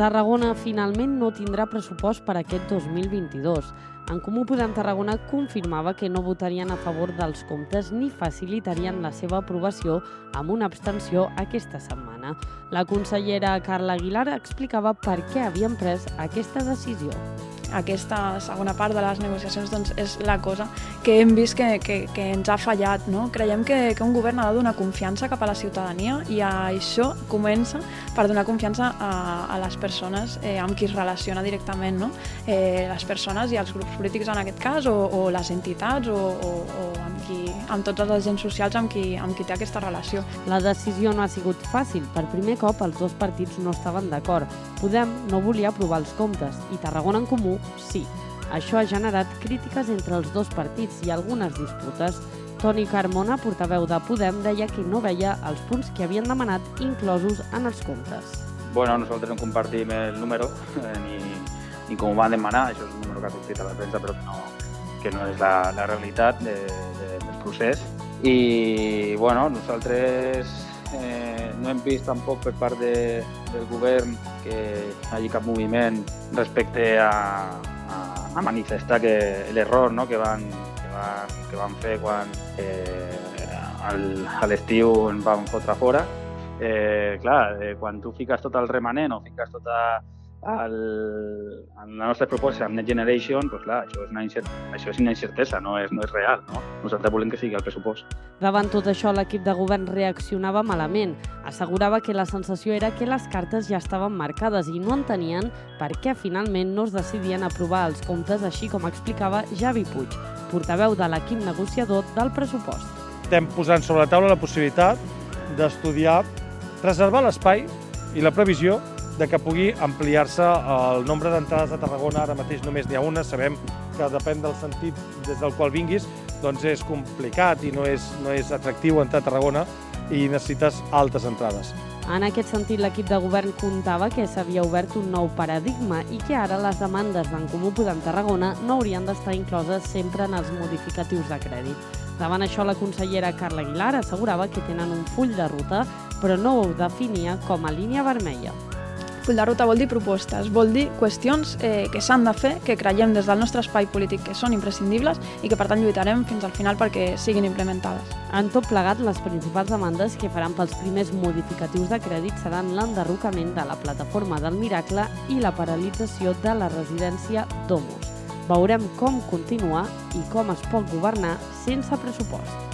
Tarragona finalment no tindrà pressupost per aquest 2022. En Comú Podem Tarragona confirmava que no votarien a favor dels comptes ni facilitarien la seva aprovació amb una abstenció aquesta setmana. La consellera Carla Aguilar explicava per què havien pres aquesta decisió aquesta segona part de les negociacions doncs, és la cosa que hem vist que, que, que ens ha fallat. No? Creiem que, que un govern ha de donar confiança cap a la ciutadania i això comença per donar confiança a, a les persones eh, amb qui es relaciona directament, no? eh, les persones i els grups polítics en aquest cas, o, o les entitats, o, o, o amb, qui, amb tots els agents socials amb qui, amb qui té aquesta relació. La decisió no ha sigut fàcil. Per primer cop els dos partits no estaven d'acord. Podem no volia aprovar els comptes i Tarragona en Comú sí. Això ha generat crítiques entre els dos partits i algunes disputes. Toni Carmona, portaveu de Podem, deia que no veia els punts que havien demanat inclosos en els comptes. Bueno, nosaltres no compartim el número eh, ni, ni com ho van demanar, això és un número que ha sortit a la premsa però que no, que no és la, la realitat de, de, del procés. I bueno, nosaltres eh, no hem vist tampoc per part de, del govern que hagi cap moviment respecte a, a, a manifestar que l'error no, que, van, que, van, que van fer quan eh, al, a l'estiu en van fotre fora. Eh, clar, eh, quan tu fiques tot el remanent o fiques tota el, en la nostra proposta amb Net Generation, doncs clar, això és una, incert, això és una incertesa, no és, no és real. No? Nosaltres volem que sigui el pressupost. Davant tot això, l'equip de govern reaccionava malament. Assegurava que la sensació era que les cartes ja estaven marcades i no entenien per què finalment no es decidien aprovar els comptes, així com explicava Javi Puig, portaveu de l'equip negociador del pressupost. Estem posant sobre la taula la possibilitat d'estudiar, preservar l'espai i la previsió de que pugui ampliar-se el nombre d'entrades a Tarragona. Ara mateix només n'hi ha una, sabem que depèn del sentit des del qual vinguis, doncs és complicat i no és, no és atractiu entrar a Tarragona i necessites altes entrades. En aquest sentit, l'equip de govern comptava que s'havia obert un nou paradigma i que ara les demandes d'en Comú Podem Tarragona no haurien d'estar incloses sempre en els modificatius de crèdit. Davant això, la consellera Carla Aguilar assegurava que tenen un full de ruta, però no ho definia com a línia vermella. Full de ruta vol dir propostes, vol dir qüestions eh, que s'han de fer, que creiem des del nostre espai polític que són imprescindibles i que per tant lluitarem fins al final perquè siguin implementades. En tot plegat, les principals demandes que faran pels primers modificatius de crèdit seran l'enderrocament de la plataforma del Miracle i la paralització de la residència Domus. Veurem com continuar i com es pot governar sense pressupost.